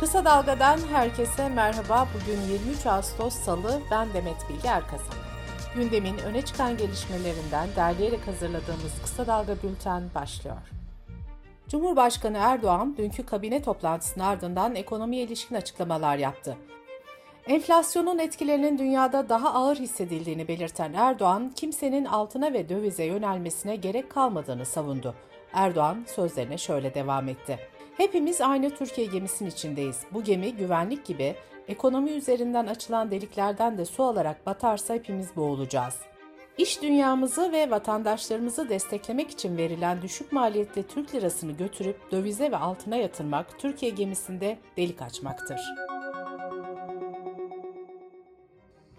Kısa Dalga'dan herkese merhaba. Bugün 23 Ağustos Salı, ben Demet Bilge Erkasap. Gündemin öne çıkan gelişmelerinden derleyerek hazırladığımız Kısa Dalga Bülten başlıyor. Cumhurbaşkanı Erdoğan, dünkü kabine toplantısının ardından ekonomiye ilişkin açıklamalar yaptı. Enflasyonun etkilerinin dünyada daha ağır hissedildiğini belirten Erdoğan, kimsenin altına ve dövize yönelmesine gerek kalmadığını savundu. Erdoğan sözlerine şöyle devam etti. Hepimiz aynı Türkiye gemisinin içindeyiz. Bu gemi güvenlik gibi ekonomi üzerinden açılan deliklerden de su alarak batarsa hepimiz boğulacağız. İş dünyamızı ve vatandaşlarımızı desteklemek için verilen düşük maliyetli Türk lirasını götürüp dövize ve altına yatırmak Türkiye gemisinde delik açmaktır.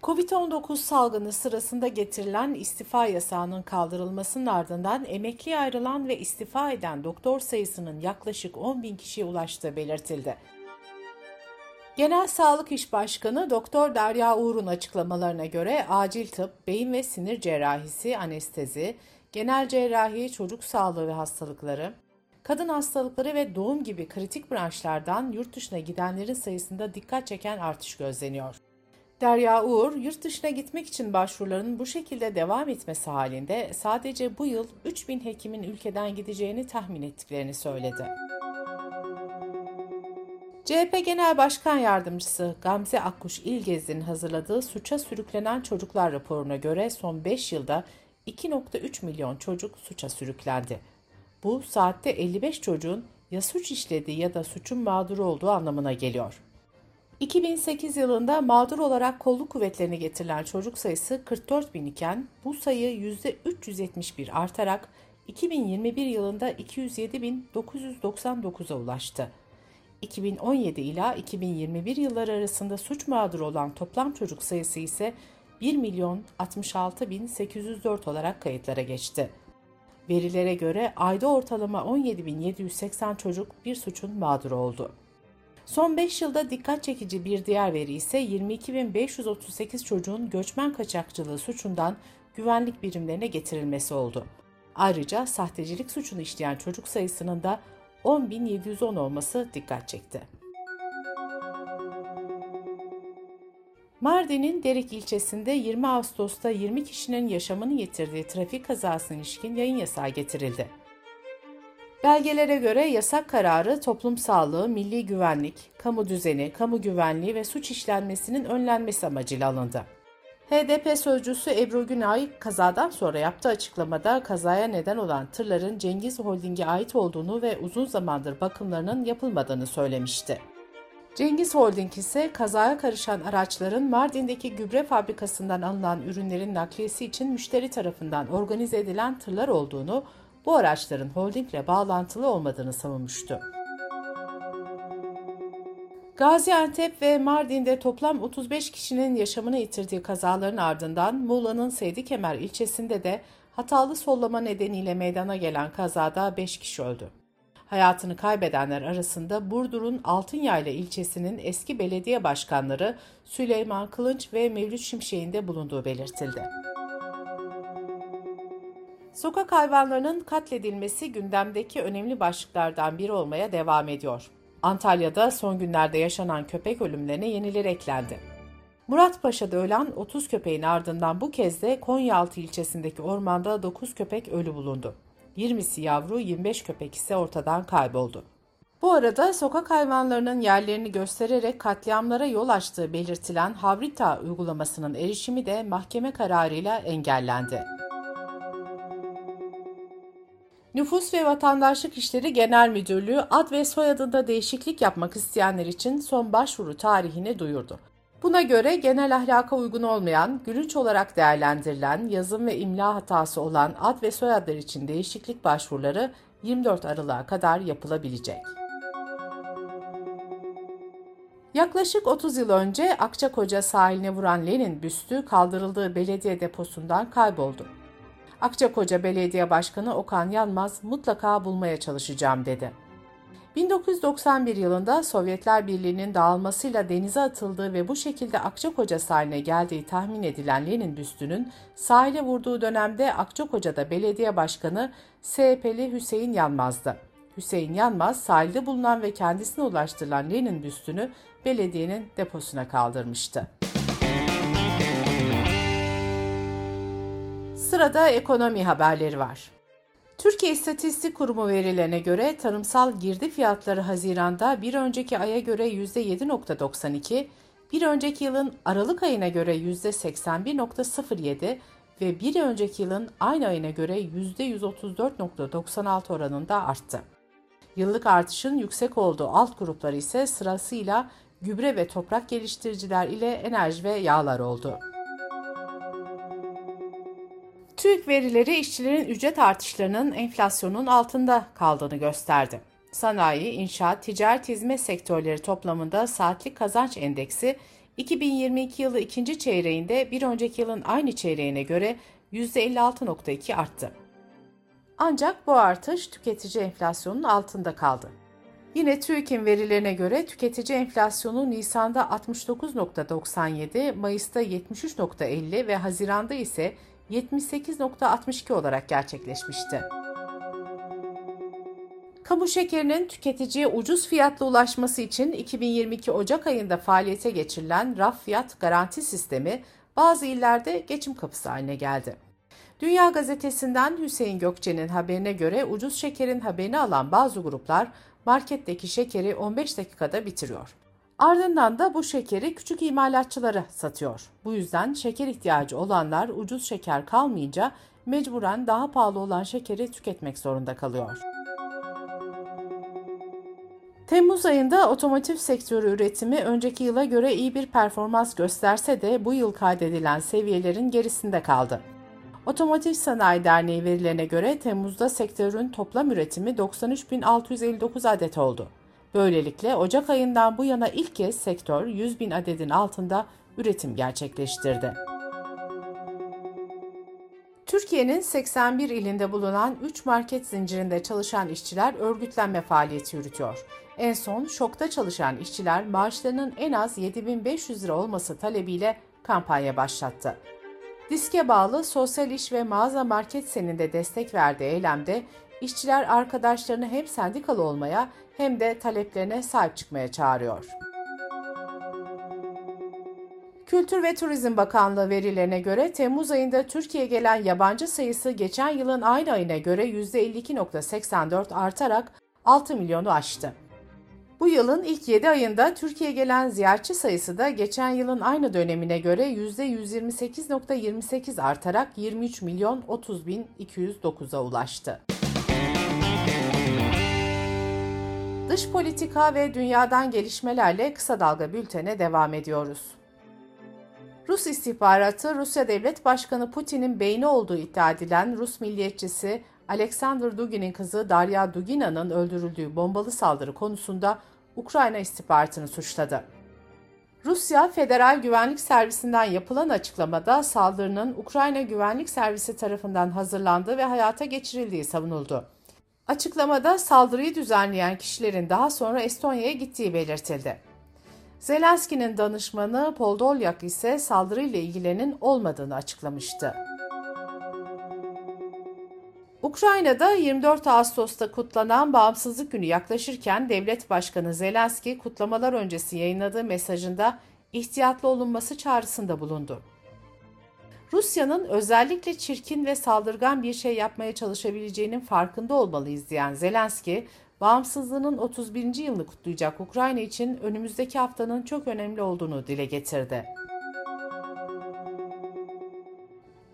Covid-19 salgını sırasında getirilen istifa yasağının kaldırılmasının ardından emekliye ayrılan ve istifa eden doktor sayısının yaklaşık 10 bin kişiye ulaştığı belirtildi. Genel Sağlık İş Başkanı Doktor Derya Uğur'un açıklamalarına göre acil tıp, beyin ve sinir cerrahisi, anestezi, genel cerrahi, çocuk sağlığı ve hastalıkları, kadın hastalıkları ve doğum gibi kritik branşlardan yurt dışına gidenlerin sayısında dikkat çeken artış gözleniyor. Derya Uğur, yurt dışına gitmek için başvuruların bu şekilde devam etmesi halinde sadece bu yıl 3000 hekimin ülkeden gideceğini tahmin ettiklerini söyledi. CHP Genel Başkan Yardımcısı Gamze Akkuş İlgez'in hazırladığı Suça Sürüklenen Çocuklar raporuna göre son 5 yılda 2.3 milyon çocuk suça sürüklendi. Bu saatte 55 çocuğun ya suç işlediği ya da suçun mağduru olduğu anlamına geliyor. 2008 yılında mağdur olarak kolluk kuvvetlerine getirilen çocuk sayısı 44 bin iken bu sayı %371 artarak 2021 yılında 207.999'a ulaştı. 2017 ila 2021 yılları arasında suç mağduru olan toplam çocuk sayısı ise 1 milyon 66 bin 804 olarak kayıtlara geçti. Verilere göre ayda ortalama 17.780 çocuk bir suçun mağduru oldu. Son 5 yılda dikkat çekici bir diğer veri ise 22.538 çocuğun göçmen kaçakçılığı suçundan güvenlik birimlerine getirilmesi oldu. Ayrıca sahtecilik suçunu işleyen çocuk sayısının da 10.710 olması dikkat çekti. Mardin'in Derik ilçesinde 20 Ağustos'ta 20 kişinin yaşamını yitirdiği trafik kazasına ilişkin yayın yasağı getirildi. Belgelere göre yasak kararı toplum sağlığı, milli güvenlik, kamu düzeni, kamu güvenliği ve suç işlenmesinin önlenmesi amacıyla alındı. HDP sözcüsü Ebru Günay kazadan sonra yaptığı açıklamada kazaya neden olan tırların Cengiz Holding'e ait olduğunu ve uzun zamandır bakımlarının yapılmadığını söylemişti. Cengiz Holding ise kazaya karışan araçların Mardin'deki gübre fabrikasından alınan ürünlerin nakliyesi için müşteri tarafından organize edilen tırlar olduğunu bu araçların holdingle bağlantılı olmadığını savunmuştu. Gaziantep ve Mardin'de toplam 35 kişinin yaşamını yitirdiği kazaların ardından Muğla'nın Seydi Kemer ilçesinde de hatalı sollama nedeniyle meydana gelen kazada 5 kişi öldü. Hayatını kaybedenler arasında Burdur'un Altınyayla ilçesinin eski belediye başkanları Süleyman Kılınç ve Mevlüt Şimşek'in de bulunduğu belirtildi. Sokak hayvanlarının katledilmesi gündemdeki önemli başlıklardan biri olmaya devam ediyor. Antalya'da son günlerde yaşanan köpek ölümlerine yenileri eklendi. Muratpaşa'da ölen 30 köpeğin ardından bu kez de Konyaaltı ilçesindeki ormanda 9 köpek ölü bulundu. 20'si yavru, 25 köpek ise ortadan kayboldu. Bu arada sokak hayvanlarının yerlerini göstererek katliamlara yol açtığı belirtilen Havrita uygulamasının erişimi de mahkeme kararıyla engellendi. Nüfus ve Vatandaşlık İşleri Genel Müdürlüğü ad ve soyadında değişiklik yapmak isteyenler için son başvuru tarihini duyurdu. Buna göre genel ahlaka uygun olmayan, gülünç olarak değerlendirilen, yazım ve imla hatası olan ad ve soyadlar için değişiklik başvuruları 24 Aralık'a kadar yapılabilecek. Yaklaşık 30 yıl önce Akçakoca sahiline vuran Lenin büstü kaldırıldığı belediye deposundan kayboldu. Akçakoca Belediye Başkanı Okan Yanmaz mutlaka bulmaya çalışacağım dedi. 1991 yılında Sovyetler Birliği'nin dağılmasıyla denize atıldığı ve bu şekilde Akçakoca sahiline geldiği tahmin edilen Lenin büstünün sahile vurduğu dönemde Akçakoca'da belediye başkanı SHP'li Hüseyin Yanmaz'dı. Hüseyin Yanmaz sahilde bulunan ve kendisine ulaştırılan Lenin büstünü belediyenin deposuna kaldırmıştı. Sırada ekonomi haberleri var. Türkiye İstatistik Kurumu verilerine göre tarımsal girdi fiyatları Haziran'da bir önceki aya göre %7.92, bir önceki yılın Aralık ayına göre %81.07 ve bir önceki yılın aynı ayına göre %134.96 oranında arttı. Yıllık artışın yüksek olduğu alt gruplar ise sırasıyla gübre ve toprak geliştiriciler ile enerji ve yağlar oldu. TÜİK verileri işçilerin ücret artışlarının enflasyonun altında kaldığını gösterdi. Sanayi, inşaat, ticaret hizmet sektörleri toplamında saatlik kazanç endeksi 2022 yılı ikinci çeyreğinde bir önceki yılın aynı çeyreğine göre %56.2 arttı. Ancak bu artış tüketici enflasyonunun altında kaldı. Yine TÜİK'in verilerine göre tüketici enflasyonu Nisan'da 69.97, Mayıs'ta 73.50 ve Haziran'da ise 78.62 olarak gerçekleşmişti. Kamu şekerinin tüketiciye ucuz fiyatla ulaşması için 2022 Ocak ayında faaliyete geçirilen raf fiyat garanti sistemi bazı illerde geçim kapısı haline geldi. Dünya Gazetesi'nden Hüseyin Gökçe'nin haberine göre ucuz şekerin haberini alan bazı gruplar marketteki şekeri 15 dakikada bitiriyor. Ardından da bu şekeri küçük imalatçılara satıyor. Bu yüzden şeker ihtiyacı olanlar ucuz şeker kalmayınca mecburen daha pahalı olan şekeri tüketmek zorunda kalıyor. Temmuz ayında otomotiv sektörü üretimi önceki yıla göre iyi bir performans gösterse de bu yıl kaydedilen seviyelerin gerisinde kaldı. Otomotiv Sanayi Derneği verilerine göre Temmuz'da sektörün toplam üretimi 93.659 adet oldu. Böylelikle Ocak ayından bu yana ilk kez sektör 100 bin adedin altında üretim gerçekleştirdi. Türkiye'nin 81 ilinde bulunan 3 market zincirinde çalışan işçiler örgütlenme faaliyeti yürütüyor. En son şokta çalışan işçiler maaşlarının en az 7500 lira olması talebiyle kampanya başlattı. Diske bağlı Sosyal İş ve Mağaza Market Sen'inde destek verdiği eylemde işçiler arkadaşlarını hem sendikalı olmaya hem de taleplerine sahip çıkmaya çağırıyor. Kültür ve Turizm Bakanlığı verilerine göre Temmuz ayında Türkiye'ye gelen yabancı sayısı geçen yılın aynı ayına göre %52.84 artarak 6 milyonu aştı. Bu yılın ilk 7 ayında Türkiye'ye gelen ziyaretçi sayısı da geçen yılın aynı dönemine göre %128.28 artarak 23 milyon 30 bin 209'a ulaştı. Dış politika ve dünyadan gelişmelerle kısa dalga bültene devam ediyoruz. Rus istihbaratı Rusya Devlet Başkanı Putin'in beyni olduğu iddia edilen Rus milliyetçisi Alexander Dugin'in kızı Darya Dugina'nın öldürüldüğü bombalı saldırı konusunda Ukrayna istihbaratını suçladı. Rusya Federal Güvenlik Servisinden yapılan açıklamada saldırının Ukrayna Güvenlik Servisi tarafından hazırlandığı ve hayata geçirildiği savunuldu. Açıklamada saldırıyı düzenleyen kişilerin daha sonra Estonya'ya gittiği belirtildi. Zelenski'nin danışmanı Poldolyak ise saldırıyla ilgilenin olmadığını açıklamıştı. Ukrayna'da 24 Ağustos'ta kutlanan Bağımsızlık Günü yaklaşırken Devlet Başkanı Zelenski kutlamalar öncesi yayınladığı mesajında ihtiyatlı olunması çağrısında bulundu. Rusya'nın özellikle çirkin ve saldırgan bir şey yapmaya çalışabileceğinin farkında olmalıyız diyen Zelenski, bağımsızlığının 31. yılını kutlayacak Ukrayna için önümüzdeki haftanın çok önemli olduğunu dile getirdi.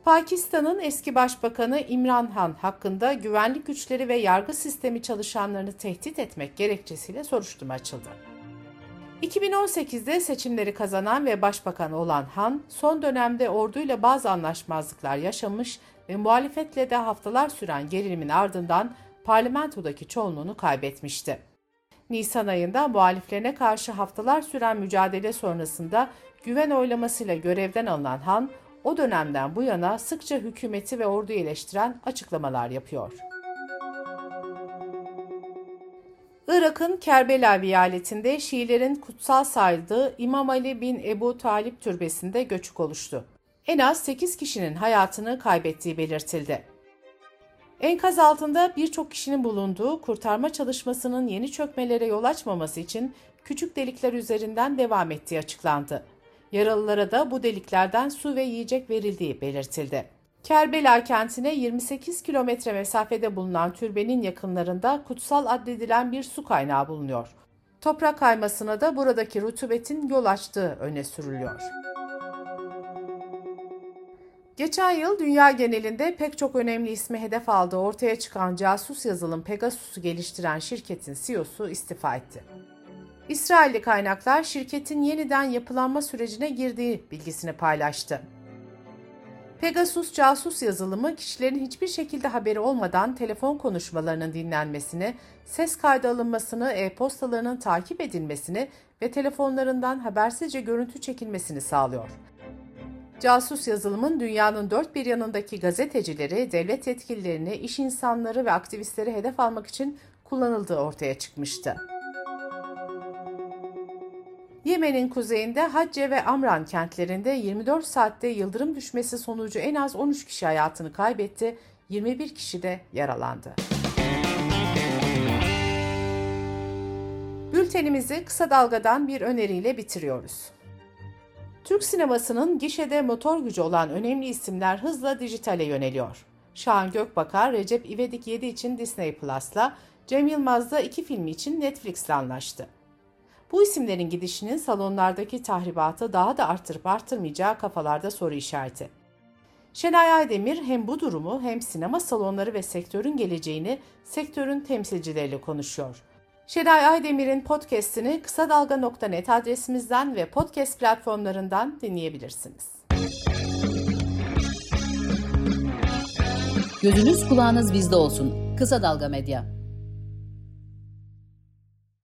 Pakistan'ın eski başbakanı İmran Han hakkında güvenlik güçleri ve yargı sistemi çalışanlarını tehdit etmek gerekçesiyle soruşturma açıldı. 2018'de seçimleri kazanan ve başbakan olan Han, son dönemde orduyla bazı anlaşmazlıklar yaşamış ve muhalefetle de haftalar süren gerilimin ardından parlamentodaki çoğunluğunu kaybetmişti. Nisan ayında muhaliflerine karşı haftalar süren mücadele sonrasında güven oylamasıyla görevden alınan Han, o dönemden bu yana sıkça hükümeti ve orduyu eleştiren açıklamalar yapıyor. Irak'ın Kerbela vilayetinde Şiilerin kutsal saydığı İmam Ali bin Ebu Talip türbesinde göçük oluştu. En az 8 kişinin hayatını kaybettiği belirtildi. Enkaz altında birçok kişinin bulunduğu kurtarma çalışmasının yeni çökmelere yol açmaması için küçük delikler üzerinden devam ettiği açıklandı. Yaralılara da bu deliklerden su ve yiyecek verildiği belirtildi. Kerbela kentine 28 kilometre mesafede bulunan türbenin yakınlarında kutsal addedilen bir su kaynağı bulunuyor. Toprak kaymasına da buradaki rutubetin yol açtığı öne sürülüyor. Geçen yıl dünya genelinde pek çok önemli ismi hedef aldığı ortaya çıkan casus yazılım Pegasus'u geliştiren şirketin CEO'su istifa etti. İsrailli kaynaklar şirketin yeniden yapılanma sürecine girdiği bilgisini paylaştı. Pegasus casus yazılımı kişilerin hiçbir şekilde haberi olmadan telefon konuşmalarının dinlenmesini, ses kaydı alınmasını, e-postalarının takip edilmesini ve telefonlarından habersizce görüntü çekilmesini sağlıyor. Casus yazılımın dünyanın dört bir yanındaki gazetecileri, devlet yetkililerini, iş insanları ve aktivistleri hedef almak için kullanıldığı ortaya çıkmıştı. Yemen'in kuzeyinde Hacce ve Amran kentlerinde 24 saatte yıldırım düşmesi sonucu en az 13 kişi hayatını kaybetti, 21 kişi de yaralandı. Bültenimizi kısa dalgadan bir öneriyle bitiriyoruz. Türk sinemasının gişede motor gücü olan önemli isimler hızla dijitale yöneliyor. Şahan Gökbakar, Recep İvedik 7 için Disney Plus'la, Cem Yılmaz da iki filmi için Netflix'le anlaştı. Bu isimlerin gidişinin salonlardaki tahribatı daha da arttırıp arttırmayacağı kafalarda soru işareti. Şenay Aydemir hem bu durumu hem sinema salonları ve sektörün geleceğini sektörün temsilcileriyle konuşuyor. Şenay Aydemir'in podcast'ini kısa dalga.net adresimizden ve podcast platformlarından dinleyebilirsiniz. Gözünüz kulağınız bizde olsun. Kısa Dalga Medya.